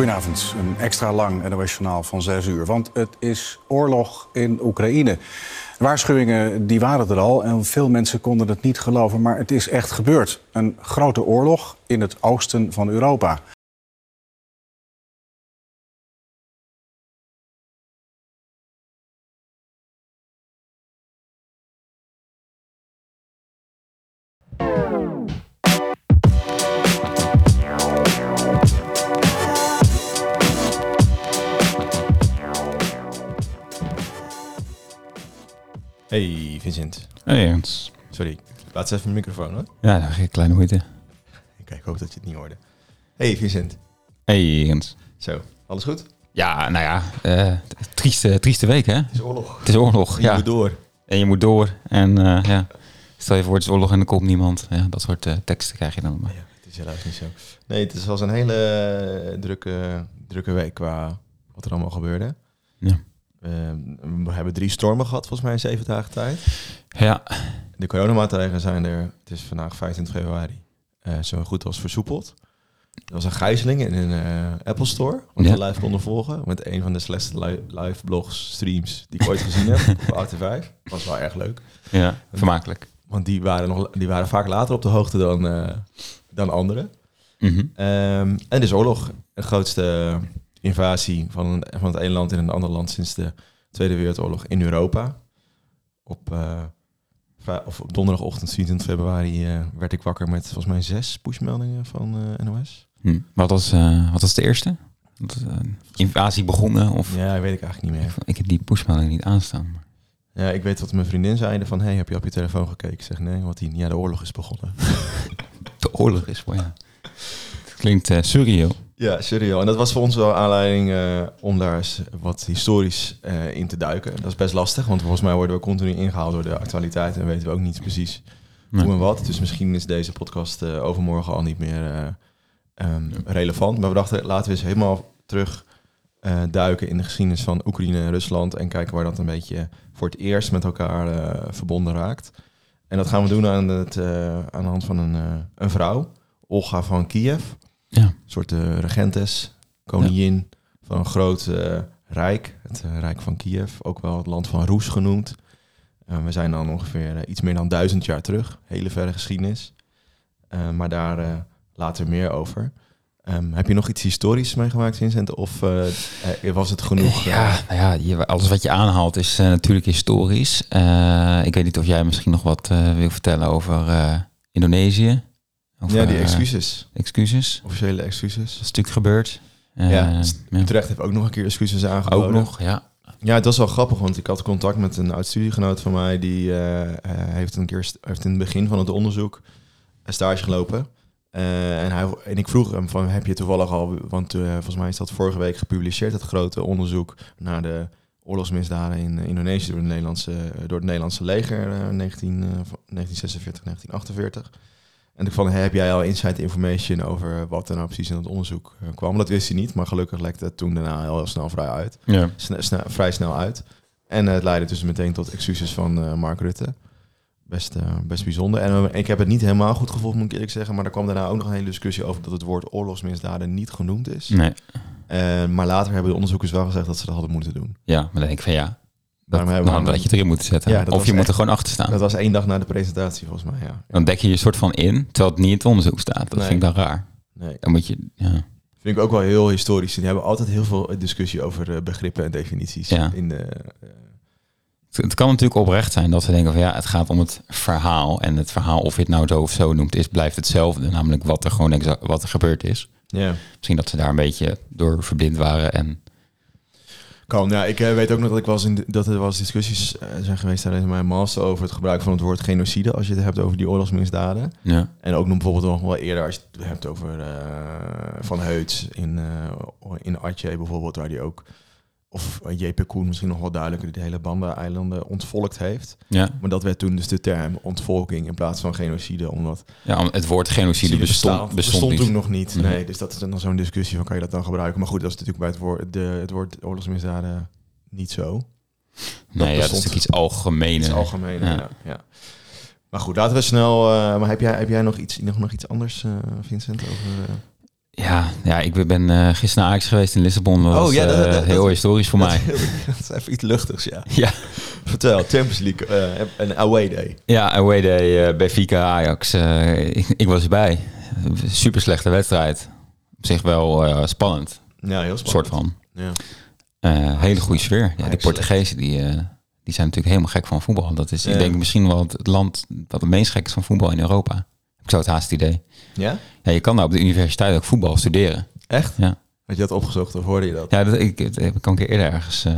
Goedenavond, een extra lang NOS-journaal van 6 uur. Want het is oorlog in Oekraïne. Waarschuwingen die waren er al en veel mensen konden het niet geloven... maar het is echt gebeurd. Een grote oorlog in het oosten van Europa. Vincent. Hey Ernst. Sorry, laat eens even mijn microfoon hoor. Ja, dan een kleine moeite. Kijk, ik hoop dat je het niet hoorde. Hey Vincent. Hey. Zo, alles goed? Ja, nou ja, eh, trieste, trieste week hè? Het is oorlog. Het is oorlog, Je ja. moet door. En je moet door. En eh, ja, stel je voor het is oorlog en er komt niemand. Ja, dat soort eh, teksten krijg je dan. Maar. Ja, het is helaas niet zo. Nee, het is- was een hele drukke, drukke week qua wat er allemaal gebeurde. Ja. Eh, we hebben drie stormen gehad, volgens mij in zeven dagen tijd. Ja, De coronamaatregelen zijn er, het is vandaag 25 februari, eh, zo goed als versoepeld. Er was een gijzeling in een eh, Apple Store, wat Ja. we live konden volgen. Met een van de slechtste li- live blogs, streams die ik ooit gezien heb op AT5. Was wel erg leuk. ja, vermakelijk. Want die waren, nog, die waren vaak later op de hoogte dan, eh, dan anderen. Mhm. Ehm, en is oorlog. De grootste invasie van, een, van het ene land in een ander land sinds de Tweede Wereldoorlog in Europa. Op, eh, of op donderdagochtend 24 februari eh, werd ik wakker met volgens mij zes pushmeldingen van eh, NOS. Hm. Wat, was, wat was de eerste? Dat, invasie begonnen? Of, Ja, weet ik eigenlijk niet meer. ik heb die pushmelding niet aanstaan. maar- Ja, ik weet wat mijn vriendin zei van, hey, heb je op je telefoon gekeken? Ik zeg nee, want die, ja, de oorlog is begonnen. De oorlog is voor ja. Klinkt eh surreal. Ja, serieus. En dat was voor ons wel aanleiding eh, om daar eens wat historisch eh, in te duiken. Dat is best lastig, want volgens mij worden we continu ingehaald door de actualiteit en weten we ook niet precies Nee. hoe en wat. Dus misschien is deze podcast overmorgen al niet meer eh, ehm, relevant. Maar we dachten, laten we eens helemaal terug duiken in de geschiedenis van Oekraïne en Rusland en kijken waar dat een beetje voor het eerst met elkaar verbonden raakt. En dat gaan we doen aan, het, aan de hand van een, een vrouw, Olga van Kiev Ja. een soort eh, regentes, koningin van een groot eh, rijk, het eh, Rijk van Kiev, ook wel het land van Roes genoemd. We zijn dan ongeveer iets meer dan duizend jaar terug, hele verre geschiedenis. Maar daar later meer over. Ehm, heb je nog iets historisch meegemaakt, Vincent? Of was het genoeg? Ja, nou ja alles wat je aanhaalt is natuurlijk historisch. Ik weet niet of jij misschien nog wat wil vertellen over Indonesië. Ja, die eh, excuses. excuses. Officiële excuses. Dat is natuurlijk gebeurd. Eh, Ja, ja. Utrecht heeft ook nog een keer excuses aangeboden. Ook nog, ja. Ja, het was wel grappig, want ik had contact met een oud studiegenoot van mij. Die eh, heeft een keer heeft in het begin van het onderzoek een stage gelopen. En, hij, en ik vroeg hem van, heb je toevallig al... Want volgens mij is dat vorige week gepubliceerd, het grote onderzoek naar de oorlogsmisdaden in Indonesië door, de Nederlandse, door het Nederlandse leger eh, 19, eh, van 1946, 1948. En ik van, heb jij al inside information over wat er nou precies in het onderzoek eh, kwam? Dat wist hij niet, maar gelukkig lekte het toen daarna heel, snel vrij uit ja. sne- sne- vrij snel uit. En eh, het leidde dus meteen tot excuses van eh, Mark Rutte. Best, best bijzonder. En ik heb het niet helemaal goed gevolgd, moet ik eerlijk zeggen. Maar er kwam daarna ook nog een hele discussie over dat het woord oorlogsmisdaden niet genoemd is. Nee. Maar later hebben de onderzoekers wel gezegd dat ze dat hadden moeten doen. Ja, maar dan denk ik van ja. Dat, hebben dan had je het erin moeten zetten. Ja, dat of je moet er gewoon achter staan. Dat was één dag na de presentatie, volgens mij. Ja. Dan dek je je soort van in, terwijl het niet in het onderzoek staat. Dat Nee. vind ik dan raar. Nee, Dan moet je, ja. vind ik ook wel heel historisch. Die hebben altijd heel veel discussie over eh, begrippen en definities. Ja. In de, eh, Het, kan natuurlijk oprecht zijn dat ze denken van ja, het gaat om het verhaal. En het verhaal, of je het nou zo of zo noemt, is, blijft hetzelfde. Namelijk wat er gewoon exact, wat er gebeurd is. ja. Misschien dat ze daar een beetje door verblind waren. En Kan, ja. Ik eh, weet ook nog dat, ik was in de- dat er was discussies eh, zijn geweest tijdens mijn master over het gebruik van het woord genocide als je het hebt over die oorlogsmisdaden. ja, En ook nog bijvoorbeeld nog wel eerder als je het hebt over eh, Van Heuts in, eh in Atje bijvoorbeeld, waar die ook, of eh, J.P. Koen misschien nog wel duidelijker, die de hele Banda-eilanden ontvolkt heeft. ja, Maar dat werd toen dus de term ontvolking in plaats van genocide, omdat ja, het woord genocide bestond, bestaat- bestond, niet. toen nog niet. Nee. Nee, dus dat is dan zo'n discussie van kan je dat dan gebruiken. Maar goed, dat is natuurlijk bij het woord, de, het woord oorlogsmisdaden niet zo. Nee, ja, dat is bestond. natuurlijk iets algemeen, Ja. ja. Ja, Maar goed, laten we snel... eh, maar heb jij, heb jij nog, iets, nog, nog iets anders, eh, Vincent, over... Ja, ja ik ben uh, gisteren naar Ajax geweest in Lissabon. Dat oh was, ja, dat, uh, dat, heel historisch voor mij. Dat is even iets luchtigs, ja. ja. Vertel, Champions League, uh, een away day. Ja, away day bij Fika Ajax. Ik, ik, was erbij. Super slechte wedstrijd. Op zich wel spannend. Ja, heel spannend. soort van. Ja. hele goede sfeer. Ja, de Portugezen die, die zijn natuurlijk helemaal gek van voetbal. Dat is, ik denk misschien wel het land wat het meest gek is van voetbal in Europa. Zou het haast idee. Ja? Ja, je kan daar op de universiteit ook voetbal studeren. Echt? Ja. Had je dat opgezocht of hoorde je dat? Ja, dat, ik, ik heb ik een keer eerder ergens uh,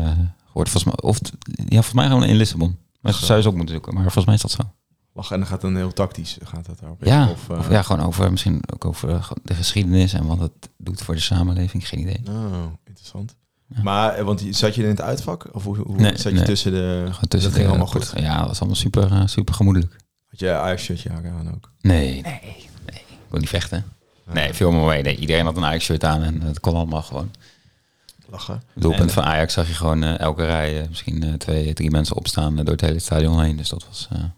gehoord. Volgens mij, of, ja, volgens mij gewoon in Lissabon. Maar zou je ook moeten zoeken. Maar volgens mij is dat zo. Lachen en dan gaat dan heel tactisch gaat dat over. Ja, of, uh... of, ja, gewoon over misschien ook over de geschiedenis en wat het doet voor de samenleving. Geen idee. Oh, interessant. Ja. Maar, eh, want zat je in het uitvak? Of hoe, hoe nee, zat je tussen de... Gewoon tussen dat ging allemaal goed. Ja, dat was allemaal super, super gemoedelijk. Had je Ajax-shirtje aan ook? Nee, nee, nee. Ik wil niet vechten. Nee, veel meer mee. Nee, iedereen had een Ajax-shirt aan en het kon allemaal gewoon. Lachen. Het doelpunt van Ajax zag je gewoon uh, elke rij uh, misschien uh, twee, drie mensen opstaan door het hele stadion heen. Dus dat was, ja.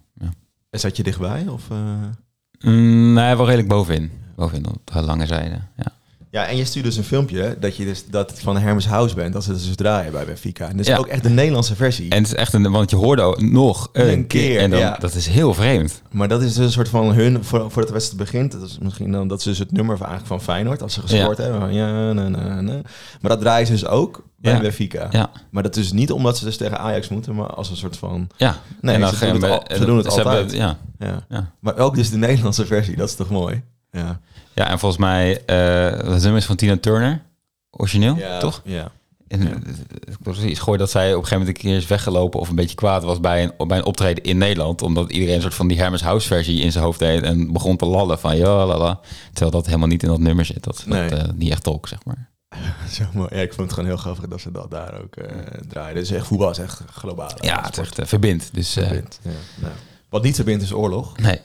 En zat je dichtbij? Of, mm, nee, wel redelijk bovenin. Bovenin op de lange zijde, ja. Ja, en je stuurt dus een filmpje dat je dus dat van Hermes House bent, dat ze dus draaien bij Benfica. En dat is ook echt de Nederlandse versie. En het is echt een, want je hoorde nog een, keer. En dan, ja. dat is heel vreemd. Maar dat is dus een soort van hun, voor, voordat de wedstrijd begint, dat is misschien dan, dat ze dus het nummer van, eigenlijk van Feyenoord, als ze gescoord ja. hebben. Ja, na, na, na. Maar dat draaien ze dus ook bij. Benfica. Ja. Maar dat is niet omdat ze dus tegen Ajax moeten, maar als een soort van... Ja. Nee, dan ze, doen het, al, ze doen het altijd. Hebben, ja. Ja. Maar ook dus de Nederlandse versie, dat is toch mooi? Ja. Ja, en volgens mij, uh, dat nummer is van Tina Turner, origineel, ja, toch? Ja. En ja. ik iets gehoord dat zij op een gegeven moment een keer is weggelopen of een beetje kwaad was bij een, bij een optreden in Nederland. Omdat iedereen een soort van die Hermes House versie in zijn hoofd deed en begon te lallen van ja, lala. Terwijl dat helemaal niet in dat nummer zit. Dat, nee. dat uh, niet echt tolk, zeg maar. Zo mooi. Ja, ik vond het gewoon heel grappig dat ze dat daar ook uh, draaien. Dus echt voetbal is echt globaal. Ja, het is echt uh, verbindt. Dus, verbindt, ja. Nou. Wat niet verbindt is oorlog. Nee.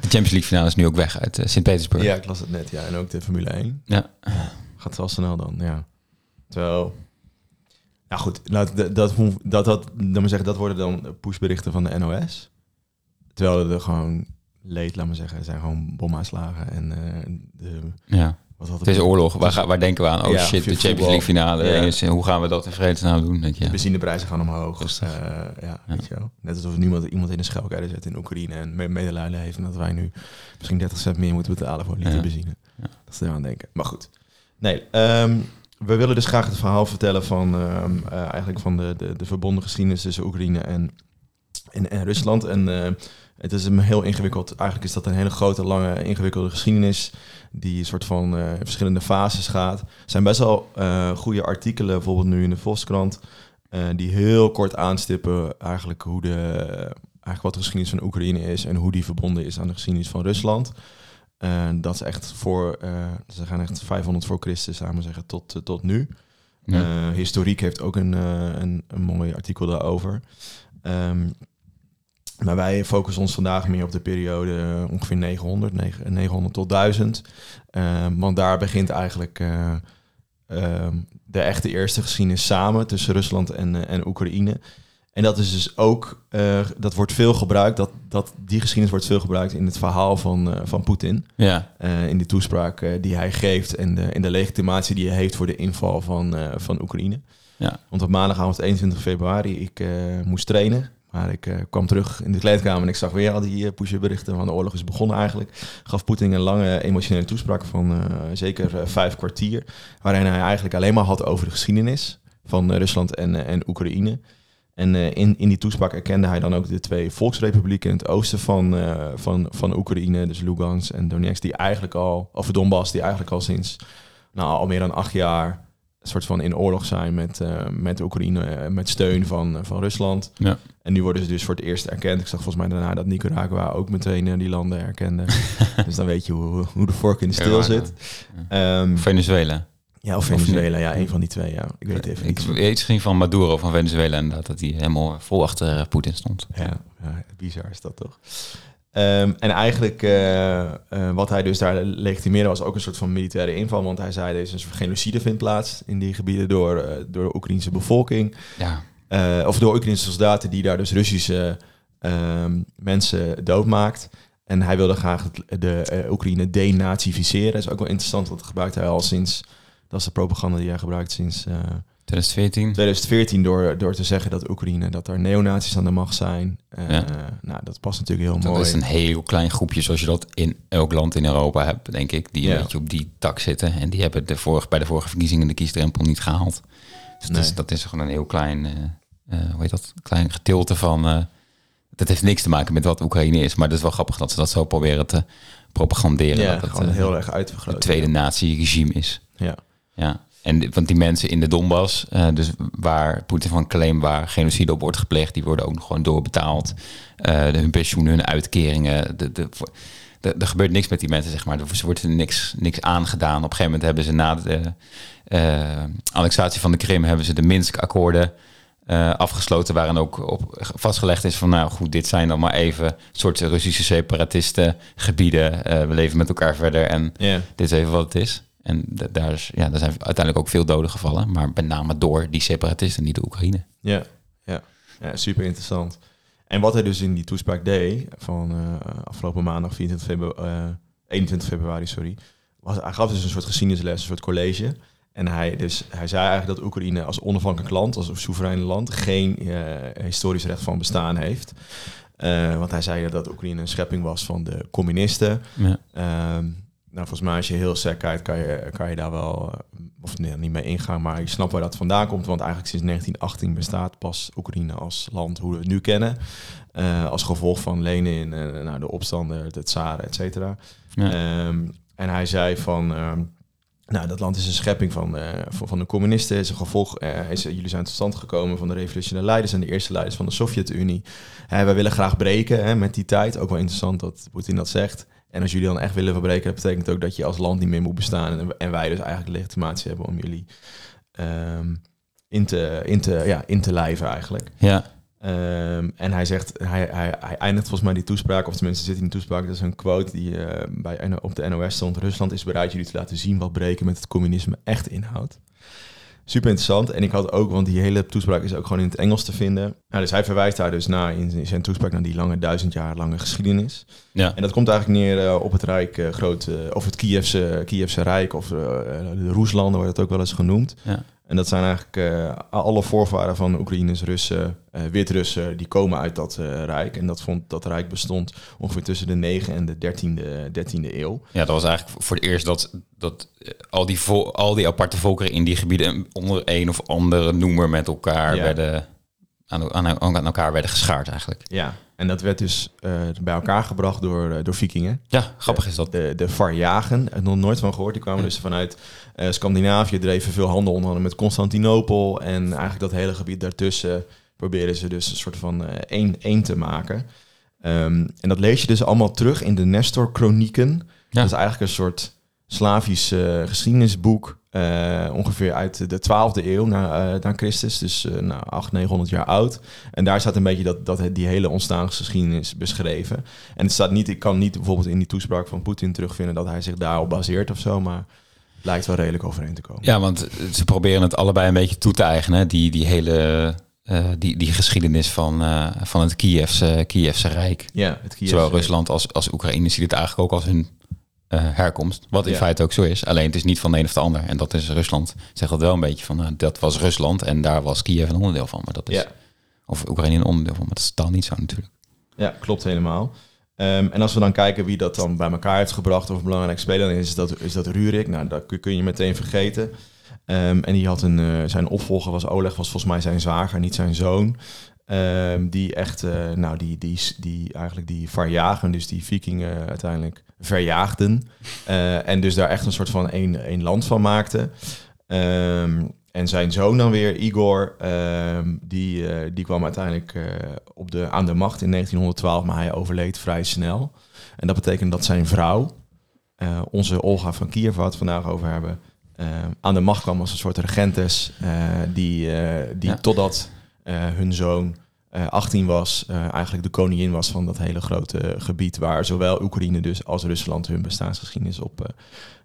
De Champions League finale is nu ook weg uit uh, Sint-Petersburg. Ja, ik las het net. Ja, en ook de Formule 1. Ja. Gaat wel snel dan, ja. Terwijl... Nou goed, laat dat, dat, dat, dat, dan maar zeggen, dat worden dan pushberichten van de NOS. Terwijl er gewoon leed, laat maar zeggen, zijn gewoon bomaanslagen en uh, de... Ja. Wat het is oorlog. Waar, waar denken we aan? Oh ja, shit, de Champions League finale. Ja. hoe gaan we dat in vredesnaam doen? Weet je? De benzineprijzen gaan omhoog. Dus, uh, ja, Weet je wel. Net alsof niemand iemand in de schelkijder zet in Oekraïne en medelijden heeft. En dat wij nu misschien 30 cent meer moeten betalen voor een liter benzine. Dat is er aan denken. Maar goed. Nee, um, we willen dus graag het verhaal vertellen van um, uh, eigenlijk van de, de, de verbonden geschiedenis tussen Oekraïne en, en, en Rusland. En uh, het is een heel ingewikkeld. Eigenlijk is dat een hele grote, lange, ingewikkelde geschiedenis. Die een soort van uh, verschillende fases gaat. Er zijn best wel uh, goede artikelen, bijvoorbeeld nu in de Volkskrant. Uh, die heel kort aanstippen eigenlijk hoe de, eigenlijk wat de geschiedenis van Oekraïne is. En hoe die verbonden is aan de geschiedenis van Rusland. dat is echt voor, ze gaan echt 500 voor Christus, samen zeggen, tot, tot nu. Ja. Historiek heeft ook een, een, een mooi artikel daarover. Um, maar wij focussen ons vandaag meer op de periode uh, ongeveer 900, 900 tot 1000. Uh, want daar begint eigenlijk uh, de echte eerste geschiedenis samen tussen Rusland en, en Oekraïne. En dat is dus ook, dat wordt veel gebruikt, dat, dat die geschiedenis wordt veel gebruikt in het verhaal van, van Poetin. Ja. in de toespraak die hij geeft en de, in de legitimatie die hij heeft voor de inval van, van Oekraïne. Ja. Want op maandagavond 21 februari, ik moest trainen ik uh, kwam terug in de kleedkamer en ik zag weer al die uh, pushberichten van de oorlog is begonnen eigenlijk. Gaf Poetin een lange emotionele toespraak van uh, zeker vijf kwartier. Waarin hij eigenlijk alleen maar had over de geschiedenis van Rusland en, en Oekraïne. En in, in die toespraak erkende hij dan ook de twee volksrepublieken in het oosten van, van, van Oekraïne, dus Lugansk en Donetsk, die eigenlijk al, of Donbass, die eigenlijk al sinds nou, al meer dan acht jaar soort van in oorlog zijn met, met Oekraïne, met steun van, van Rusland. Ja. En nu worden ze dus voor het eerst erkend. Ik zag volgens mij daarna dat Nicaragua ook meteen die landen erkende. dus dan weet je hoe, hoe de vork in de stil zit. Um, Venezuela. Ja, of Venezuela, ja, een van die twee, ja. Ik weet even niet. Ik weet misschien van Maduro van Venezuela inderdaad, dat hij helemaal vol achter Poetin stond. Ja, ja, bizar is dat toch? Um, en eigenlijk uh, uh, wat hij dus daar legitimeerde was ook een soort van militaire inval. Want hij zei, deze een soort genocide vindt plaats in die gebieden door, uh, door de Oekraïnse bevolking. Ja. Of door Oekraïnse soldaten die daar dus Russische ehm, mensen doodmaakt. En hij wilde graag de eh, Oekraïne denazificeren. Dat is ook wel interessant, want dat gebruikt hij al sinds... Dat is de propaganda die hij gebruikt sinds... eh, 2014. 2014 door, door te zeggen dat Oekraïne, dat er neonazies aan de macht zijn. Eh, Ja. Nou, dat past natuurlijk heel Dat mooi. is een heel klein groepje, zoals je dat in elk land in Europa hebt, denk ik. Die Ja. een beetje op die tak zitten. En die hebben de vorige, bij de vorige verkiezingen de kiesdrempel niet gehaald. Dus dat, is, dat gewoon een heel klein, eh, eh, hoe heet dat? Klein gedeelte van. eh, dat heeft niks te maken met wat Oekraïne is. Maar het is wel grappig dat ze dat zo proberen te propaganderen. ja, dat het gewoon heel erg het uitvergroot. tweede nazi-regime is. Ja. Ja, en want die mensen in de Donbass, dus waar Poetin van claim waar genocide op wordt gepleegd, die worden ook nog gewoon doorbetaald. Hun pensioenen, hun uitkeringen. De, de- er gebeurt niks met die mensen, zeg maar. Er wordt er niks, niks aangedaan. Op een gegeven moment hebben ze na de eh, annexatie van de Krim, hebben ze de Minsk-akkoorden eh, afgesloten, waarin ook op vastgelegd is van, nou goed, dit zijn dan maar even soort Russische separatisten gebieden. Eh, we leven met elkaar verder en dit is even wat het is. En da- daar, is, ja, daar zijn uiteindelijk ook veel doden gevallen. Maar met name door die separatisten, niet de Oekraïne. Ja, ja. ja, super interessant. En wat hij dus in die toespraak deed, van eh, afgelopen maandag 24 februari, eh, 21 februari, sorry, was, hij gaf dus een soort geschiedenisles, een soort college. En hij, dus, hij zei eigenlijk dat Oekraïne als onafhankelijk land, als een soeverein land, geen eh, historisch recht van bestaan heeft. Eh, want hij zei dat Oekraïne een schepping was van de communisten. Ja. Ehm, nou, volgens mij als je heel sec kijkt, kan je, kan je daar wel, eh, of nee, niet mee ingaan, maar ik snap waar dat vandaan komt. Want eigenlijk sinds 1918 bestaat pas Oekraïne als land hoe we het nu kennen. Eh, als gevolg van Lenin, en nou, de opstanden, de tsaren, et cetera. Ja. Ehm, en hij zei van, ehm, nou, dat land is een schepping van, eh, van, de communisten. is een gevolg, eh, is, jullie zijn tot stand gekomen van de revolutionaire leiders en de eerste leiders van de Sovjet-Unie. Eh, wij willen graag breken hè, met die tijd. Ook wel interessant dat Poetin dat zegt. En als jullie dan echt willen verbreken, dat betekent ook dat je als land niet meer moet bestaan. En, en wij dus eigenlijk legitimatie hebben om jullie ehm, in, te, in, te, ja, in te lijven eigenlijk. ja. Ehm, en hij zegt, hij, hij, hij eindigt volgens mij die toespraak, of tenminste zit in die toespraak, dat is een quote die eh, bij, op de NOS stond. Rusland is bereid jullie te laten zien wat breken met het communisme echt inhoudt. Super interessant. En ik had ook, want die hele toespraak is ook gewoon in het Engels te vinden. Nou, dus hij verwijst daar dus naar in zijn toespraak naar die lange duizend jaar lange geschiedenis. ja. En dat komt eigenlijk neer eh, op het Rijk eh, groot, eh, of het Kievse, Kievse Rijk, of de Roeslanden wordt het ook wel eens genoemd. Ja. En dat zijn eigenlijk eh, alle voorvaderen van Oekraïners, Russen, eh Wit-Russen, die komen uit dat eh, Rijk. En dat, vond, dat Rijk bestond ongeveer tussen de 9e en de 13e, 13e eeuw. ja, dat was eigenlijk voor het eerst dat, dat al, die al die aparte volkeren in die gebieden onder een of andere noemer met elkaar Ja. werden, aan, aan, aan elkaar werden geschaard eigenlijk. Ja. En dat werd dus eh, bij elkaar gebracht door, eh, door vikingen. Ja, grappig is dat. De, de Varjagen, er nog nooit van gehoord. Die kwamen dus vanuit eh, Scandinavië, dreven veel handel onder andere met Constantinopel. En eigenlijk dat hele gebied daartussen probeerden ze dus een soort van eh, één, één te maken. Ehm, en dat lees je dus allemaal terug in de Nestor-chronieken. Ja. Dat is eigenlijk een soort Slavisch eh, geschiedenisboek. Eh, ongeveer uit de 12e eeuw na, eh, na Christus. Dus eh nou, 800, 900 jaar oud. En daar staat een beetje dat, dat, die hele ontstaansgeschiedenis beschreven. En het staat niet, ik kan niet bijvoorbeeld in die toespraak van Poetin terugvinden dat hij zich daarop baseert of zo. Maar het lijkt wel redelijk overeen te komen. Ja, want ze proberen het allebei een beetje toe te eigenen. Die, die hele die, die geschiedenis van, van het Kievse, Kievse Rijk. Ja, het. Zowel Rusland als, als Oekraïne ziet het eigenlijk ook als hun herkomst. Wat in Ja. feite ook zo is. Alleen het is niet van de een of de ander. En dat is Rusland. Zegt dat wel een beetje van, nou, dat was Rusland en daar was Kiev een onderdeel van. Maar dat is, Ja. Of Oekraïne een onderdeel van. Maar dat is totaal niet zo natuurlijk. Ja, klopt helemaal. Ehm, en als we dan kijken wie dat dan bij elkaar heeft gebracht of een belangrijk speler is, is dat, is dat Rurik. Nou, dat kun- kun je meteen vergeten. Ehm, en die had een, eh, zijn opvolger was Oleg, was volgens mij zijn zwager, niet zijn zoon. Ehm, die echt, eh, nou, die, die, die eigenlijk die verjagen, dus die vikingen uiteindelijk verjaagden. Eh, en dus daar echt een soort van één, één land van maakten. Ehm, en zijn zoon dan weer, Igor, ehm, die, eh, die kwam uiteindelijk op de, aan de macht in 1912, maar hij overleed vrij snel. En dat betekent dat zijn vrouw, onze Olga van Kiev, waar we het vandaag over hebben, aan de macht kwam als een soort regentes, die, die Ja. totdat hun zoon eh, 18 was, eh, eigenlijk de koningin was van dat hele grote eh, gebied, waar zowel Oekraïne dus als Rusland hun bestaansgeschiedenis op eh,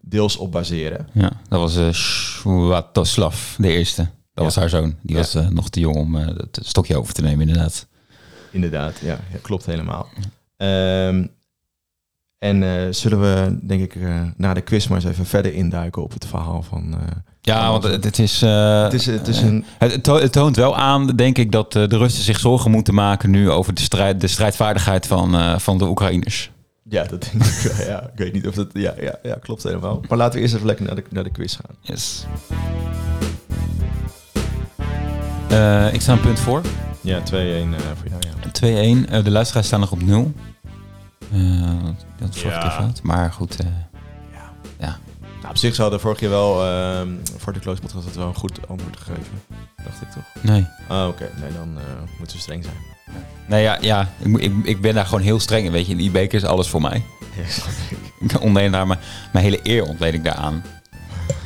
deels op baseren. Ja, dat was eh Swatoslav, de eerste. Dat Ja. was haar zoon. Die Ja. was eh, nog te jong om eh, het stokje over te nemen, inderdaad. Inderdaad, ja, ja klopt helemaal. Ehm, En eh, zullen we, denk ik, eh, na de quiz maar eens even verder induiken op het verhaal van... eh, Ja, want het, het is... eh, het is, het is een... Het, het to- het toont wel aan, denk ik, dat eh, de Russen zich zorgen moeten maken nu over de, strijd, de strijdvaardigheid van, eh, van de Oekraïners. Ja, dat denk ik wel. Ja, ik weet niet of dat... Ja, ja, ja, klopt helemaal. Maar laten we eerst even lekker naar de, naar de quiz gaan. Yes. Eh, ik sta een punt voor. 2-1. Ja, 2-1 eh, voor jou, ja. Eh, de luisteraars staan nog op 0. Eh dat is vorige Ja. fout. Maar goed, eh, Nou, op zich zou de vorige keer wel... ehm, voor de close podcast had wel een goed antwoord gegeven. Dacht ik toch? nee. Ah, oké. Nee, dan eh, moeten we streng zijn. Nee, ja, ja ik, ik, ik ben daar gewoon heel streng in. Weet je, in die beker is alles voor mij. Ja, snap ik. Ik ontleen daar mijn, mijn hele eer ontleen ik daaraan.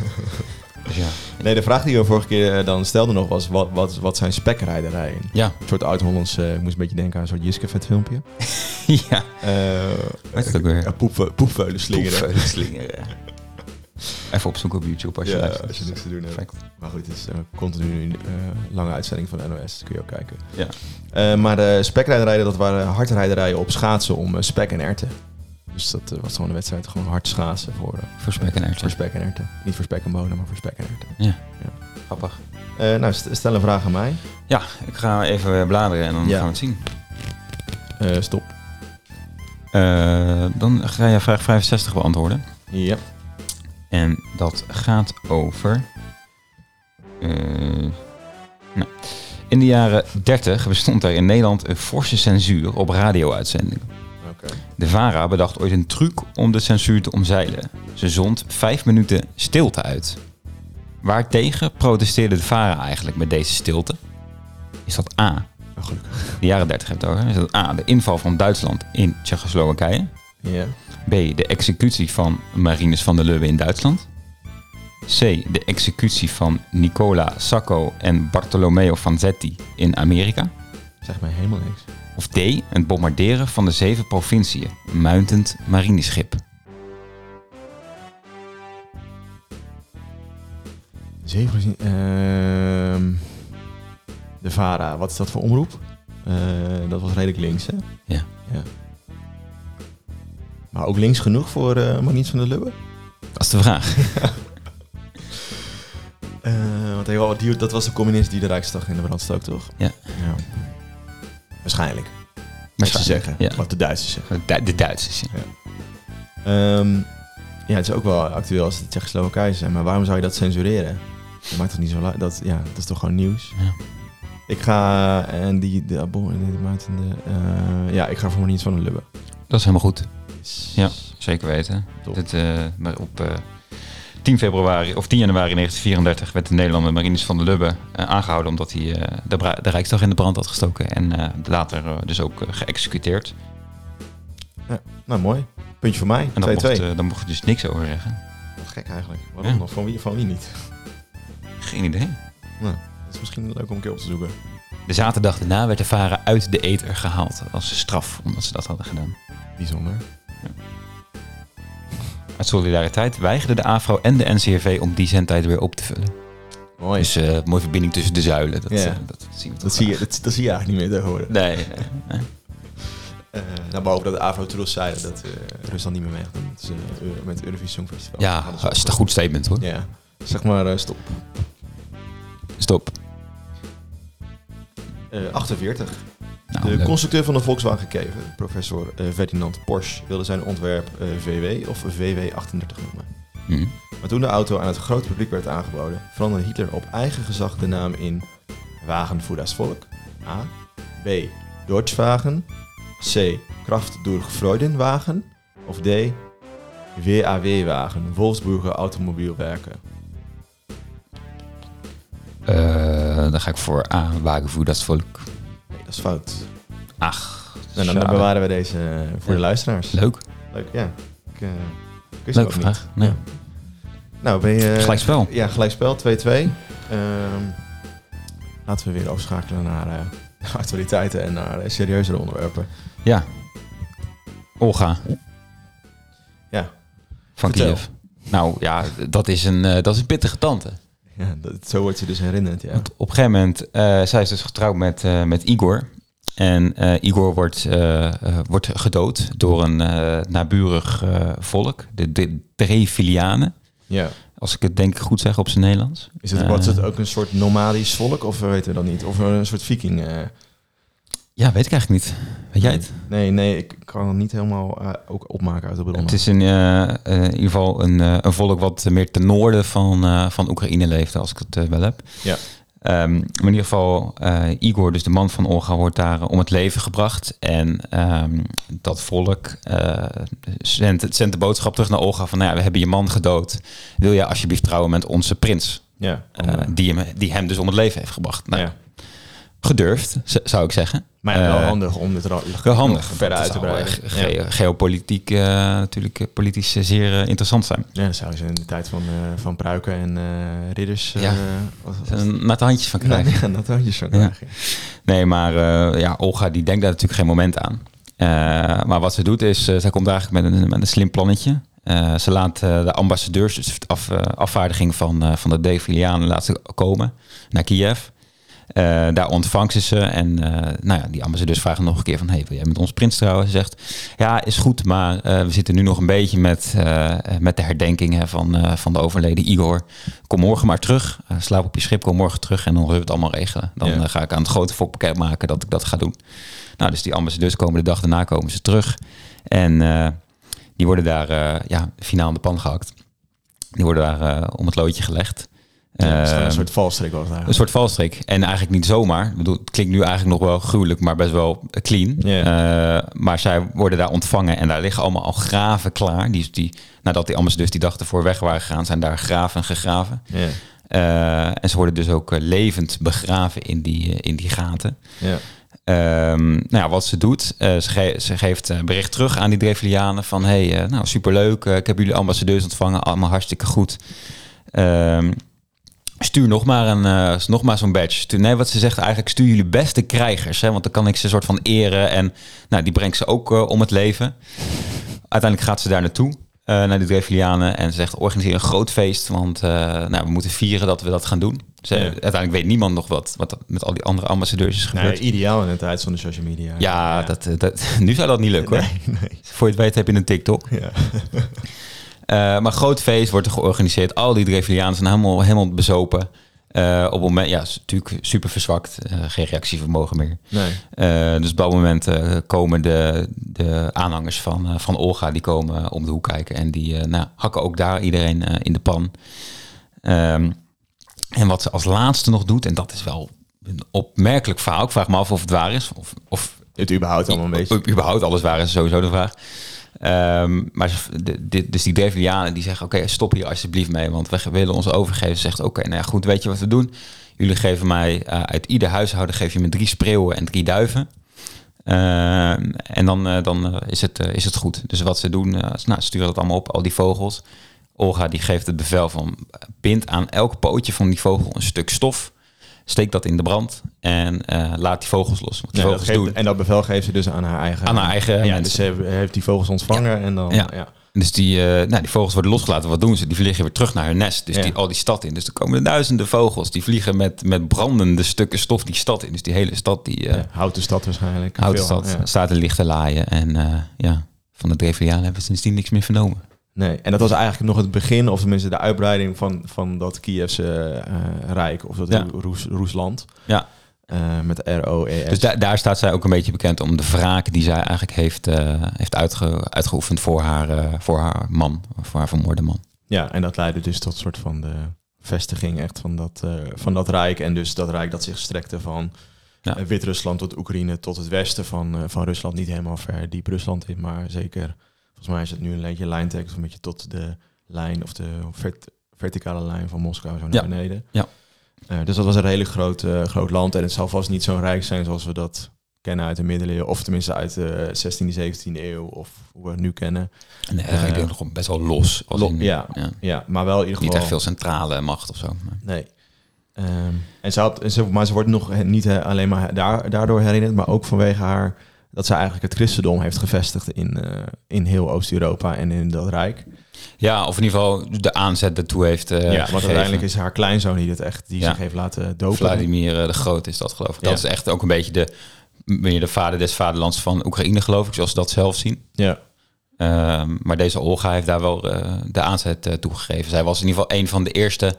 dus ja. Nee, de vraag die we vorige keer eh, dan stelden nog was... Wat, wat, wat zijn spekrijderijen? Ja. Een soort oud-Hollands... eh, ik moest een beetje denken aan een soort Jiske-vet filmpje. ja. Eh Wat is het ook weer? poepveulen slingeren. Poepveulen slingeren. Even opzoeken op YouTube als je Ja, als je niks te doen hebt. Maar goed, het is een continu eh, lange uitzending van NOS. Dat kun je ook kijken. Ja. Eh, maar de spekrijderijen, dat waren hardrijderijen op schaatsen om eh, spek en erten. Dus dat eh, was gewoon een wedstrijd, gewoon hard schaatsen voor, eh, Voor spek en voor erwten. spek en erten. Niet voor spek en bonen, maar voor spek en erten. Grappig. Eh, nou, st- stel een vraag aan mij. Ja, ik ga even bladeren en dan Ja. gaan we het zien. Eh, stop. Eh, dan ga je vraag 65 beantwoorden. Ja. En dat gaat over. eh, nou. In de jaren 30 bestond er in Nederland een forse censuur op radio-uitzendingen. De VARA bedacht ooit een truc om de censuur te omzeilen. Ze zond vijf minuten stilte uit. Waartegen protesteerde de VARA eigenlijk met deze stilte? Is dat A, Oh, gelukkig. de jaren 30 heb je het over, is dat A, de inval van Duitsland in Tsjechoslowakije? Ja. B. De executie van Marinus van der Lubbe in Duitsland. C. De executie van Nicola Sacco en Bartolomeo Vanzetti in Amerika. Zeg mij helemaal niks. Of D. Het bombarderen van de zeven provinciën. Muintend marineschip. Zeven. ehm de VARA, wat is dat voor omroep? Eh, dat was redelijk links, hè? Ja. ja. Maar ook links genoeg voor eh Marnies van der Lubbe? Dat is de vraag. Eh, want die, dat was de communist die de Rijksdag in de brand stak, toch? Ja. ja. Waarschijnlijk. Waarschijnlijk, zeggen. ja. Wat de Duitsers zeggen. De, de Duitsers. ja. Ehm, ja, het is ook wel actueel als het Tsjechoslowakije zijn. Maar waarom zou je dat censureren? Dat maakt toch niet zo la- dat Ja, dat is toch gewoon nieuws? Ja. Ik ga... En die... De, die buiten de, eh, ja, ik ga voor Marnies van der Lubbe. Dat is helemaal goed. Yes. Ja. Zeker weten. Dit, eh, maar op eh, 10 februari of 10 januari 1934 werd de Nederlander Marinus van der Lubbe eh, aangehouden omdat hij eh, de, de Rijksdag in de brand had gestoken en eh, later eh, dus ook eh, geëxecuteerd. Nou, mooi. Puntje voor mij. 2-2. En daar mocht, eh, daar mocht je dus niks over zeggen. Wat gek eigenlijk. Waarom Ja. nog? Van wie, van wie niet? Geen idee. Nou, dat is misschien leuk om een keer op te zoeken. De zaterdag daarna werd de varen uit de ether gehaald als straf omdat ze dat hadden gedaan. Bijzonder. Uit solidariteit weigerden de AFRO en de NCRV om die zendtijd weer op te vullen. Mooi. Dus eh mooie verbinding tussen de zuilen. Dat, Ja. eh, dat zien we toch dat, zie je, dat, dat zie je eigenlijk niet meer tegenwoordig. Nee, nee, nee. Nou, behalve dat de AVRO Tros zeiden dat Rusland niet meer meegaat met, uh, met het Eurovisie Songfestival. Ja, dat is een goed statement hoor. Ja. Zeg maar stop. Stop. Eh 48. De constructeur van de Volkswagen Kever, professor eh, Ferdinand Porsche, wilde zijn ontwerp eh, VW of VW38 noemen. Hm. Maar toen de auto aan het grote publiek werd aangeboden, veranderde Hitler op eigen gezag de naam in Wagen voor das Volk. A. B. Deutschwagen. C. Kraft durch Freudenwagen. Of D. WAW-wagen, Wolfsburger Automobielwerken. Eh, dan ga ik voor A. Wagenvoer, dat volk. Nee, dat is fout. Ach, Nou, dan bewaren we deze voor de luisteraars. Leuk. Leuk, ja. Ik, ik wist Leuke vraag. Nee. Ja. Nou, ben je... Gelijk spel. Ja, gelijkspel, 2-2. Ehm, laten we weer overschakelen naar eh, actualiteiten en naar uh, serieuzere onderwerpen. Ja. Olga Ja, van Vertel. Kiev. Nou ja, dat is een, eh, dat is een pittige tante. ja dat, zo wordt ze dus herinnerd, ja. Want op een gegeven moment, zij is dus getrouwd met, met Igor. En eh, Igor wordt, eh, eh, wordt gedood door een naburig volk, de, de Drevilianen. Ja. Als ik het denk goed zeg op zijn Nederlands. Is het, wat het ook een soort nomadisch volk of weten we dat niet? Of een soort viking? Ja, weet ik eigenlijk niet. Weet jij het? Nee, nee, ik kan het niet helemaal ook opmaken uit de bronnen. Het is in, in ieder geval een, een volk wat meer ten noorden van, van Oekraïne leefde, als ik het wel heb. Ja. Maar in ieder geval, eh, Igor, dus de man van Olga, wordt daar eh, om het leven gebracht. En ehm, dat volk eh, zendt, zendt de boodschap terug naar Olga van, nou ja, we hebben je man gedood. Wil jij alsjeblieft trouwen met onze prins? Ja, die, hem, die hem dus om het leven heeft gebracht. Nou, ja. Gedurfd, zou ik zeggen. Maar ja, wel Eh, handig om dit er al Wel handig. verder uit te breiden. ge- Geopolitiek eh, natuurlijk eh, politisch zeer interessant zijn. Ja, dat zou ze in de tijd van, van pruiken en ridders... Ja. natte handjes van krijgen. Ja, dat je zo Ja. krijgen. Nee, maar ja, Olga die denkt daar natuurlijk geen moment aan. Maar wat ze doet is, zij komt eigenlijk met een, met een slim plannetje. Ze laat de ambassadeurs, dus de af, afvaardiging van, van de Devilianen, laat ze komen naar Kiev. Eh, daar ontvangt ze ze en eh, nou ja, die ambassadeurs vragen nog een keer van... hey, wil jij met ons prins trouwen? Ze zegt, ja, is goed, maar eh, we zitten nu nog een beetje met, met de herdenking hè, van, van de overleden Igor. Kom morgen maar terug, slaap op je schip, kom morgen terug en dan zullen we het allemaal regelen. Dan Ja. ga ik aan het grote bekend maken dat ik dat ga doen. Nou, dus die ambassadeurs komen de dag daarna komen ze terug. En die worden daar ja, finaal in de pan gehakt. Die worden daar om het loodje gelegd. Ja, is gewoon Ehm, een soort valstrik was een soort valstrik. En eigenlijk niet zomaar. Ik bedoel, het klinkt nu eigenlijk nog wel gruwelijk, maar best wel clean. Eh, maar zij worden daar ontvangen en daar liggen allemaal al graven klaar. Die, die, nadat die ambassadeurs die dag ervoor weg waren gegaan, zijn daar graven gegraven. Eh, en ze worden dus ook eh, levend begraven in die, in die gaten. Ehm, nou ja, wat ze doet, ze, ge- ze geeft bericht terug aan die Drevilianen van... hey, nou superleuk, ik heb jullie ambassadeurs ontvangen, allemaal hartstikke goed. Ehm, stuur nog maar, een, eh, nog maar zo'n badge. Stuur, nee, wat ze zegt eigenlijk, stuur jullie beste krijgers. Hè, want dan kan ik ze soort van eren en nou, die brengt ze ook eh, om het leven. Uiteindelijk gaat ze daar naartoe. eh, naar de Drevilianen en ze zegt organiseer een groot feest, want nou, we moeten vieren dat we dat gaan doen. Ze, Ja. Uiteindelijk weet niemand nog wat, wat met al die andere ambassadeurs is gebeurd. Nee, ideaal in de tijd van de social media. Ja, Dat, dat, nu zou dat niet lukken hoor. Nee. Voor je het weet heb je een TikTok. Ja. Eh, maar groot feest wordt er georganiseerd. Al die Drevilianen zijn helemaal, helemaal bezopen. Eh, op het moment, ja, natuurlijk super verzwakt. Eh, geen reactievermogen meer. Nee. Dus op dat moment komen de, de aanhangers van, van Olga, die komen om de hoek kijken. En die nou, hakken ook daar iedereen in de pan. Ehm, en wat ze als laatste nog doet, en dat is wel een opmerkelijk verhaal. Ik vraag me af of het waar is. Of, of Het überhaupt allemaal een beetje. Überhaupt alles waar is sowieso de vraag. Ehm, maar dus die Drevilianen die zeggen, oké, stop hier alsjeblieft mee, want we willen ons overgeven. Ze zegt, oké, nou ja, goed, weet je wat we doen? Jullie geven mij eh, uit ieder huishouden geef je me drie spreeuwen en drie duiven. Ehm, en dan, eh, dan eh, is, het, is het goed. Dus wat ze doen, nou, sturen dat allemaal op, al die vogels. Olga die geeft het bevel van bind aan elk pootje van die vogel een stuk stof. Steek dat in de brand en eh, laat die vogels los. Want die Ja, dat vogels geeft- doen. en dat bevel geeft ze dus aan haar eigen... Aan haar eigen Ja, dus ze heeft- die vogels ontvangen en dan... Ja. Dus die, eh, nou, die vogels worden losgelaten. Wat doen ze? Die vliegen weer terug naar hun nest. Dus die, al die stad in. Dus er komen duizenden vogels. Die vliegen met, met brandende stukken stof die stad in. Dus die hele stad die uh, stad waarschijnlijk. houten stad staat in lichte laaien. En ja, van de Drevilianen hebben we sindsdien niks meer vernomen. Nee, en dat was eigenlijk nog het begin, of tenminste de uitbreiding van, van dat Kievse eh, rijk, of dat Ja. Roes, Roesland. Ja. Eh, met R-O-E-S. Dus da daar staat zij ook een beetje bekend om de wraak die zij eigenlijk heeft, eh, heeft uitge uitgeoefend voor haar, voor haar man. Voor haar vermoorde man. Ja, en dat leidde dus tot soort van de vestiging echt van dat, van dat rijk. En dus dat rijk dat zich strekte van Ja. Wit-Rusland tot Oekraïne tot het westen van, van Rusland. Niet helemaal ver diep Rusland in, maar zeker, volgens mij is het nu een beetje lijntekst, een beetje tot de lijn of de vert- verticale lijn van Moskou zo naar Ja. beneden. Ja. Eh, dus dat was een hele groot, eh, groot land en het zal vast niet zo rijk zijn zoals we dat kennen uit de middeleeuwen, of tenminste uit de 16e, 17e eeuw, of hoe we het nu kennen. Nee, eigenlijk Eh, nog best wel los. als lo- in- ja. Ja, maar wel in ieder Niet geval... echt veel centrale macht of zo. maar- Nee. Ehm, en ze had, en ze, maar ze wordt nog niet alleen maar daar, daardoor herinnerd, maar ook vanwege haar dat ze eigenlijk het christendom heeft gevestigd in, eh, in heel Oost-Europa en in dat rijk. Ja, of in ieder geval de aanzet daartoe heeft eh ja, want gegeven. uiteindelijk is haar kleinzoon die het echt die Ja. zich heeft laten dopen. Vladimir eh, de Groot is dat geloof ik. Dat Ja. is echt ook een beetje de meer de vader des vaderlands van Oekraïne, geloof ik, zoals ze dat zelf zien. Ja. Ehm, maar deze Olga heeft daar wel de aanzet uh, toegegeven. Zij was in ieder geval een van de eerste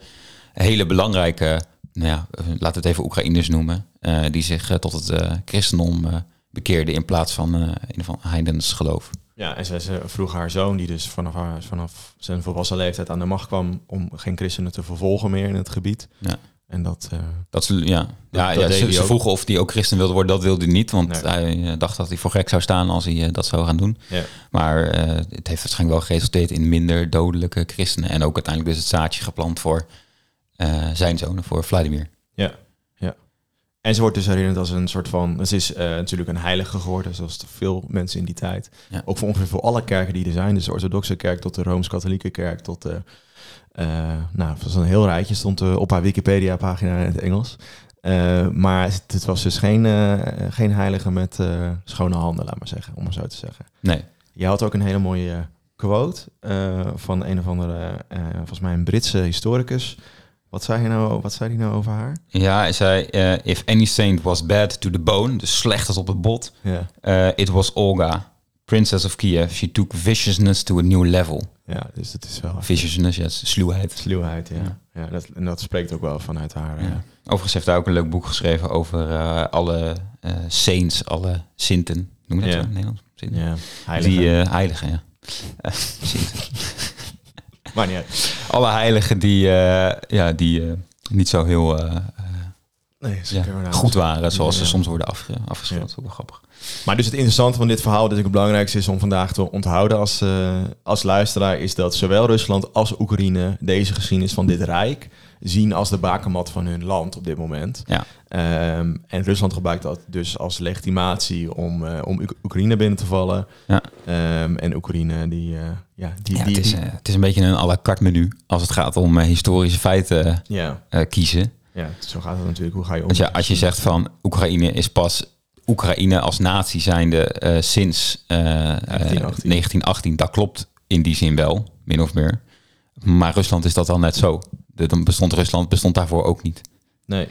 hele belangrijke, nou ja, laten we het even Oekraïners noemen, uh, die zich tot het christendom bekeerde in plaats van een van heidens geloof. Ja, en ze, vroeg haar zoon, die dus vanaf, haar, vanaf zijn volwassen leeftijd aan de macht kwam, om geen christenen te vervolgen meer in het gebied. Ja. En dat... Uh, dat ze, ja, ja, ja ze, ze vroegen of hij ook christen wilde worden. Dat wilde hij niet, want hij dacht dat hij voor gek zou staan als hij dat zou gaan doen. Ja. Maar uh, het heeft waarschijnlijk wel geresulteerd in minder dodelijke christenen. En ook uiteindelijk dus het zaadje geplant voor uh, zijn zoon, voor Vladimir. Ja. En ze wordt dus herinnerd als een soort van... Ze is natuurlijk een heilige geworden, zoals veel mensen in die tijd. Ja. Ook voor ongeveer voor alle kerken die er zijn. Dus de orthodoxe kerk tot de Rooms-Katholieke kerk tot de... Uh, nou, het was een heel rijtje, stond uh, op haar Wikipedia-pagina in het Engels. Maar het, het, was dus geen, geen heilige met schone handen, laat maar zeggen, om het zo te zeggen. Nee. Je had ook een hele mooie quote van een of andere, volgens mij een Britse historicus. Wat zei hij nou, wat zei hij nou over haar? Ja, hij zei, if any saint was bad to the bone, dus slecht als op het bot, yeah. it was Olga, princess of Kiev. She took viciousness to a new level. Ja, dus dat is wel... Viciousness, ja, sluwheid. Sluwheid, ja. ja. ja dat, en dat spreekt ook wel vanuit haar. Ja. Overigens heeft hij ook een leuk boek geschreven over uh, alle saints, alle sinten. Noem je dat ja. zo in Nederlands? Sinten. Ja, heiligen. Die heiligen, ja. maar niet. Alle heiligen die, ja, die niet zo heel nee, ja, goed waren, zoals ze soms worden afge. Ook wel grappig. Maar dus het interessante van dit verhaal, dat ik het belangrijkste is om vandaag te onthouden als, uh, als luisteraar, is dat zowel Rusland als Oekraïne deze geschiedenis van dit rijk zien als de bakermat van hun land op dit moment. Ja. Um, en Rusland gebruikt dat dus als legitimatie om, uh, om Oekraïne binnen te vallen. Ja. Um, en Oekraïne die, uh, ja, die, ja, die, het, is, het is een beetje een à la carte menu als het gaat om historische feiten ja. kiezen. Ja, zo gaat het natuurlijk. Hoe ga je om? Want ja, als je zegt van Oekraïne is pas Oekraïne als natie zijnde uh, sinds uh, 1918. 1918, dat klopt in die zin wel, min of meer. Maar Rusland is dat al net zo. De, dan bestond Rusland bestond daarvoor ook niet. Nee,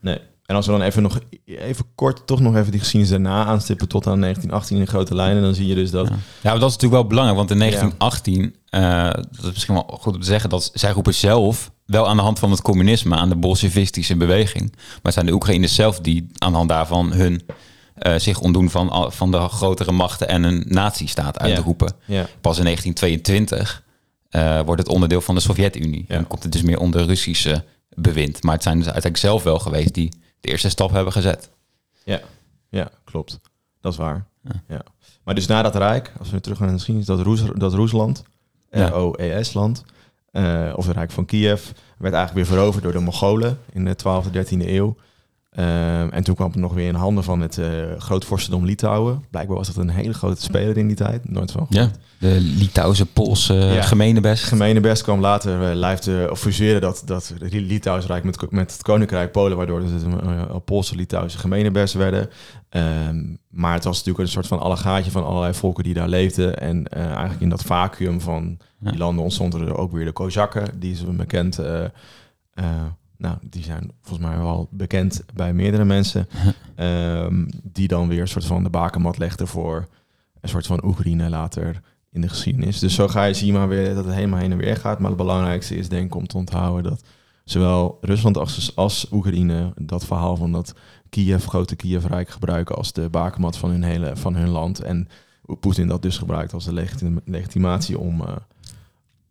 nee. En als we dan even nog even kort toch nog even die geschiedenis daarna aanstippen tot aan 1918 in grote lijnen, dan zie je dus dat. Ja, ja maar dat is natuurlijk wel belangrijk, want in 1918, ja. uh, dat is misschien wel goed om te zeggen, dat zij roepen zelf wel aan de hand van het communisme aan de bolsjevistische beweging, maar het zijn de Oekraïners zelf die aan de hand daarvan hun uh, zich ontdoen van, van de grotere machten en een nazistaat uitroepen. Ja. Pas in 1922 uh, wordt het onderdeel van de Sovjet-Unie. En dan komt het dus meer onder Russische bewind. Maar het zijn dus uiteindelijk zelf wel geweest die de eerste stap hebben gezet. Ja, ja klopt. Dat is waar. Ja. ja. Maar dus na dat Rijk, als we terug gaan naar de geschiedenis, dat, Roes, dat Roesland, Ja. ROES-land, uh, of het Rijk van Kiev, werd eigenlijk weer veroverd door de Mongolen in de 12e, 13e eeuw. Uh, en toen kwam het nog weer in handen van het uh, grootvorstendom Litouwen. Blijkbaar was dat een hele grote speler in die tijd. Nooit van Ja, de Litouwse Poolse Ja. gemeenebest. Gemeenebest kwam later uh, lijfde, of fuseerde dat, dat Litouwse Rijk met, met het Koninkrijk Polen, waardoor het een uh, Poolse Litouwse gemeenebest werden. Um, maar het was natuurlijk een soort van allegaatje van allerlei volken die daar leefden. En uh, eigenlijk in dat vacuüm van Ja. die landen ontstonden er ook weer de Kozakken, die is bekend. Nou, die zijn volgens mij wel bekend bij meerdere mensen. um, die dan weer een soort van de bakermat legden voor een soort van Oekraïne later in de geschiedenis. Dus zo ga je zien maar weer dat het helemaal heen en weer gaat. Maar het belangrijkste is denk ik om te onthouden dat zowel Rusland als, als Oekraïne dat verhaal van dat Kiev, grote Kiev-rijk gebruiken als de bakermat van hun hele van hun land. En Poetin dat dus gebruikt als de legitim legitimatie om, uh,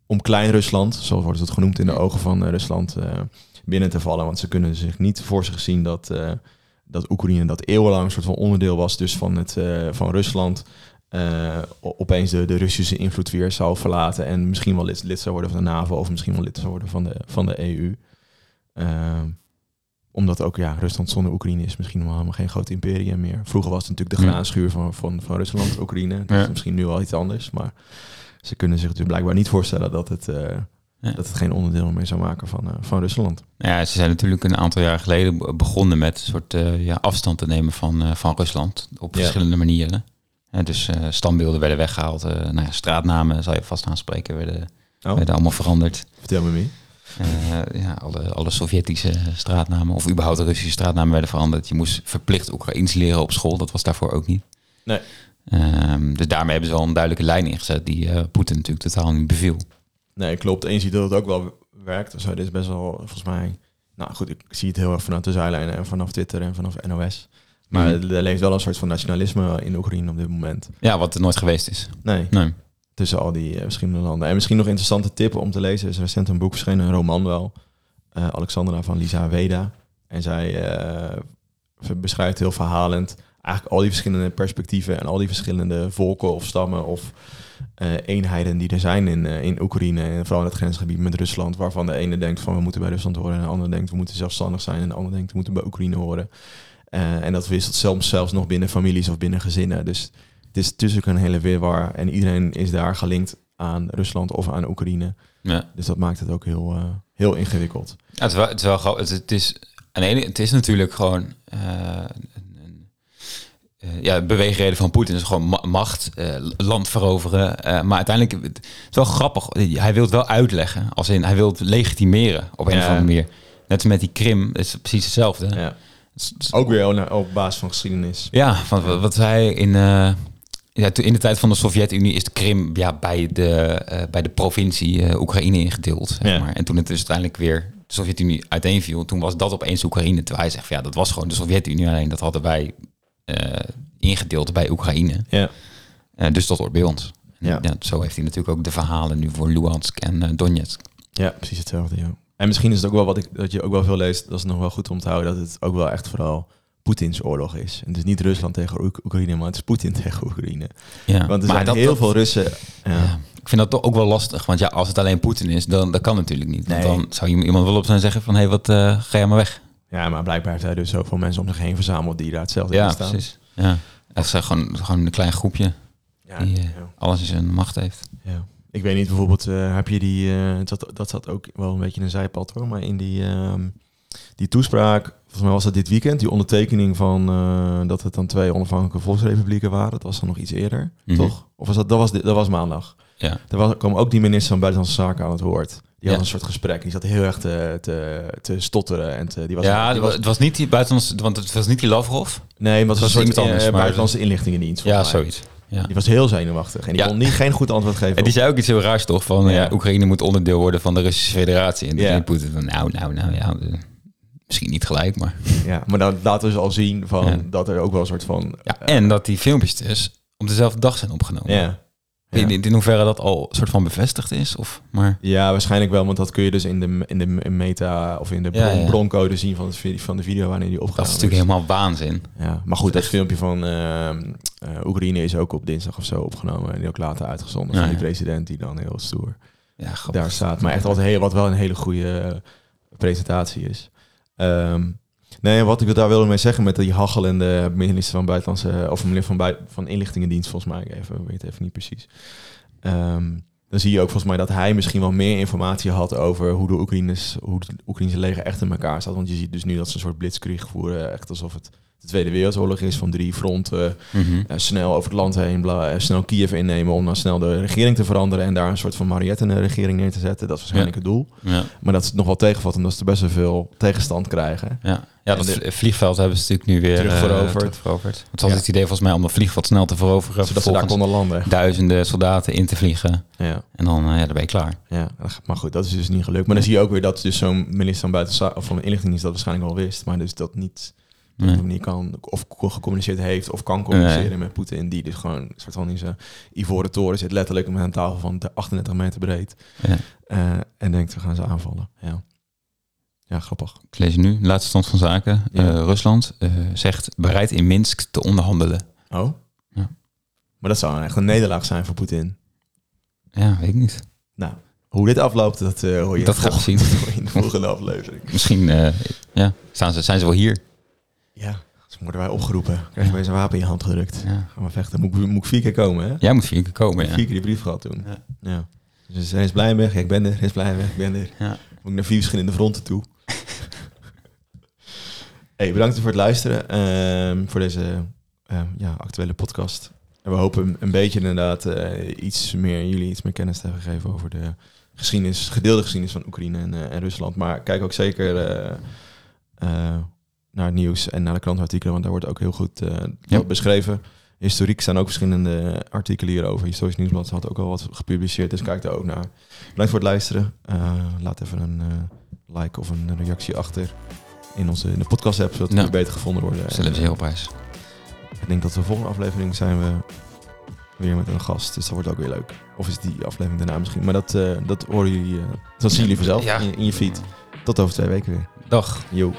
om klein Rusland, zo wordt het genoemd in de ogen van uh, Rusland, uh, binnen te vallen. Want ze kunnen zich niet voor zich zien dat, uh, dat Oekraïne dat eeuwenlang een soort van onderdeel was dus van, het, uh, van Rusland. Uh, opeens de, de Russische invloed weer zou verlaten en misschien wel lid, lid zou worden van de NAVO of misschien wel lid zou worden van de, van de EU. Uh, omdat ook ja, Rusland zonder Oekraïne is misschien wel helemaal geen groot imperium meer. Vroeger was het natuurlijk de graanschuur van, van, van Rusland, Oekraïne. Dat is Ja. misschien nu wel iets anders, maar ze kunnen zich dus blijkbaar niet voorstellen dat het, Ja. dat het geen onderdeel meer zou maken van, uh, van Rusland. Ja, ze zijn natuurlijk een aantal jaar geleden be- begonnen met een soort uh, ja, afstand te nemen van, uh, van Rusland op Ja. verschillende manieren. Dus standbeelden werden weggehaald, nou ja, straatnamen, zal je vast aanspreken, werden, Oh, werden allemaal veranderd. vertel me mee. Eh, ja, alle, alle Sovjetische straatnamen of überhaupt de Russische straatnamen werden veranderd. Je moest verplicht Oekraïens leren op school. Dat was daarvoor ook niet. Nee. Ehm, dus daarmee hebben ze wel een duidelijke lijn ingezet die eh, Poetin natuurlijk totaal niet beviel. Nee, klopt. En je ziet dat het ook wel werkt. Zo, dit is best wel, volgens mij... Nou goed, ik zie het heel erg vanuit de zijlijn en vanaf Twitter en vanaf NOS. Maar Mhm. er leeft wel een soort van nationalisme in Oekraïne op dit moment. Ja, wat er nooit geweest is. Nee, Nee. tussen al die eh, verschillende landen. En misschien nog interessante tip om te lezen. Er is recent een boek verschenen, een roman wel. eh, Alexandra van Lisa Weda. En zij eh, beschrijft heel verhalend eigenlijk al die verschillende perspectieven en al die verschillende volken of stammen of eh, eenheden die er zijn in, eh, in Oekraïne en vooral in het grensgebied met Rusland, waarvan de ene denkt van we moeten bij Rusland horen en de andere denkt we moeten zelfstandig zijn en de andere denkt we moeten bij Oekraïne horen. Eh, en dat wisselt soms zelfs nog binnen families of binnen gezinnen. Dus het is tussen een hele wirwar en iedereen is daar gelinkt aan Rusland of aan Oekraïne. Ja. Dus dat maakt het ook heel, heel ingewikkeld. Ja, het, is wel, het is wel het, het is aan de ene, het is natuurlijk gewoon eh, een, een, eh, ja, de beweegreden van Poetin is gewoon ma- macht, eh, land veroveren. eh, maar uiteindelijk, het is wel grappig. Hij wil het wel uitleggen, als in hij wil het legitimeren op een Ja. of andere manier. Net als met die Krim, het is precies hetzelfde. Ja. Het is- Ook weer op- basis van geschiedenis. Ja, want wat, wat hij in, eh, ja, in de tijd van de Sovjet-Unie is de Krim ja, bij, de, eh, bij de provincie eh, Oekraïne ingedeeld. Zeg Ja. maar. En toen het dus uiteindelijk weer de Sovjet-Unie uiteenviel, toen was dat opeens Oekraïne. Terwijl hij zegt van ja, dat was gewoon de Sovjet-Unie, alleen dat hadden wij eh, ingedeeld bij Oekraïne. Ja. Eh, dus dat hoort bij ons. Ja. Ja. zo heeft hij natuurlijk ook de verhalen nu voor Luhansk en eh, Donetsk. Ja, precies hetzelfde. Ja. En misschien is het ook wel wat ik dat je ook wel veel leest. Dat is nog wel goed om te houden dat het ook wel echt vooral Poetins oorlog is. En het is niet Rusland tegen Oek- Oekraïne, maar het is Poetin tegen Oekraïne. Ja. Want er Maar zijn dat- heel dat- veel Russen. Ja. Ja. Ik vind dat toch ook wel lastig. Want ja, als het alleen Poetin is, dan dat kan natuurlijk niet. Want dan zou je iemand wel op zijn zeggen van... hé, hey, wat eh, ga jij maar weg. Ja, maar blijkbaar heeft hij dus zoveel mensen om zich heen verzameld die daar hetzelfde Ja, in staan. precies. Ja. Echt zo, gewoon, gewoon een klein groepje Ja, die eh, ja, alles in zijn macht heeft. ja. Ik weet niet, bijvoorbeeld eh, heb je die, eh, dat, dat zat ook wel een beetje in een zijpad hoor, maar in die, ehm, die toespraak, volgens mij was dat dit weekend, die ondertekening van eh, dat het dan twee onafhankelijke volksrepublieken waren, dat was dan nog iets eerder, Mhm. toch? Of was dat, dat was, dat was maandag. Ja. Er was, kwam ook die minister van Buitenlandse Zaken aan het woord. Die Ja. had een soort gesprek. Die zat heel erg te, te, te stotteren. En te, die was, ja, die het was, het was niet die buitenlandse... Want het was niet die Lavrov. nee, maar het was was een soort iemand anders, eh, maar- buitenlandse inlichtingendienst. Ja, zoiets. Ja. Die was heel zenuwachtig. En die Ja. kon niet, geen goed antwoord geven. En die zei ook iets heel raars toch? Van Ja. ja. Oekraïne moet onderdeel worden van de Russische federatie. En Ja. zei Poetin van nou, nou, nou ja... eh, Misschien niet gelijk, maar... Ja, maar dan laten we dus al zien van dat er ook wel een soort van... Ja, eh, en dat die filmpjes dus op dezelfde dag zijn opgenomen. ja. In, Ja. in, in hoeverre dat al soort van bevestigd is? Of, maar ja, waarschijnlijk wel, want dat kun je dus in de, in de meta of in de Ja, bron, ja. broncode zien van, het, van de video wanneer die dat opgenomen is natuurlijk helemaal waanzin. Ja, maar goed, dat filmpje van ehm, eh, Oekraïne is ook op dinsdag of zo opgenomen en die ook later uitgezonden Ja, van die president die dan heel stoer daar staat. Maar echt wat, heel, wat wel een hele goede eh, presentatie is. Ehm, nee, wat ik daar wilde mee zeggen met die hachelende minister van Buitenlandse of minister van, bui, van Inlichtingendienst, volgens mij, ik even, weet het even niet precies. Ehm, dan zie je ook volgens mij dat hij misschien wel meer informatie had over hoe de Oekraïners, hoe het Oekraïnse leger echt in elkaar staat. Want je ziet dus nu dat ze een soort blitzkrieg voeren, echt alsof het de Tweede Wereldoorlog is van drie fronten. Mhm. eh, snel over het land heen, bla, eh, snel Kiev innemen om dan snel de regering te veranderen en daar een soort van marionettenregering neer te zetten. Dat is waarschijnlijk het doel. Ja, Maar dat is nog wel tegenvalt omdat ze best wel veel tegenstand krijgen. ja. ja dat vliegveld hebben ze natuurlijk nu weer Terug eh, veroverd. veroverd. Het was Ja. het idee volgens mij om dat vliegveld snel te veroveren. Zodat ze daar konden landen. duizenden soldaten in te vliegen. Ja, En dan, ja, dan ben je klaar. ja, maar goed, dat is dus niet gelukt. Maar dan zie je ook weer dat dus zo'n minister van Buitenlandse of van Inlichtingendienst dat waarschijnlijk wel wist, maar dus dat niet Nee. niet kan of gecommuniceerd heeft of kan communiceren met Poetin, die dus gewoon een soort van in zijn ivoren toren zit, letterlijk met een tafel van de 38 meter breed. Ja. Eh, en denkt, we gaan ze aanvallen. Ja, ja grappig. Ik lees nu, laatste stand van zaken. Ja. Eh, Rusland eh, zegt bereid in Minsk te onderhandelen. Oh? Ja. Maar dat zou echt een nederlaag zijn voor Poetin. Ja, weet ik niet. Nou, hoe dit afloopt, dat hoor je Dat zien. in de volgende aflevering. Misschien ja, staan ze, zijn ze wel hier. Ja, dus worden wij opgeroepen. Krijg je bij zijn wapen in je hand gedrukt. Ja. Gaan we vechten. Moet, ik- moet ik vier keer komen, hè? Jij moet vier keer komen. Vier Ja. keer die brief gehad toen. Ja. Ja. Dus hij is blij weg. Ja, ik ben er. Hij is blij weg. Ik ben er. Ja. Moet ik naar vier verschillende fronten toe. hey, bedankt voor het luisteren. ehm, voor deze ehm, ja, actuele podcast. En we hopen een beetje inderdaad eh, iets meer, jullie iets meer kennis te hebben gegeven over de geschiedenis, gedeelde geschiedenis van Oekraïne en, eh, en Rusland. Maar kijk ook zeker eh, naar het nieuws en naar de krantartikelen, want daar wordt ook heel goed eh, Ja. beschreven. Historiek staan ook verschillende artikelen hierover. Historisch Nieuwsblad had ook al wat gepubliceerd, dus kijk daar ook naar. Bedankt voor het luisteren. Eh, laat even een eh, like of een reactie achter in onze in de podcast app, zodat we Ja. beter gevonden worden. Stellen ze En, heel op prijs. ik denk dat de volgende aflevering zijn we weer met een gast. Dus dat wordt ook weer leuk. Of is die aflevering daarna misschien. Maar dat, eh, dat horen jullie, eh, dat zien jullie vanzelf Ja. in, in je feed. Tot over twee weken weer. Dag. Yo.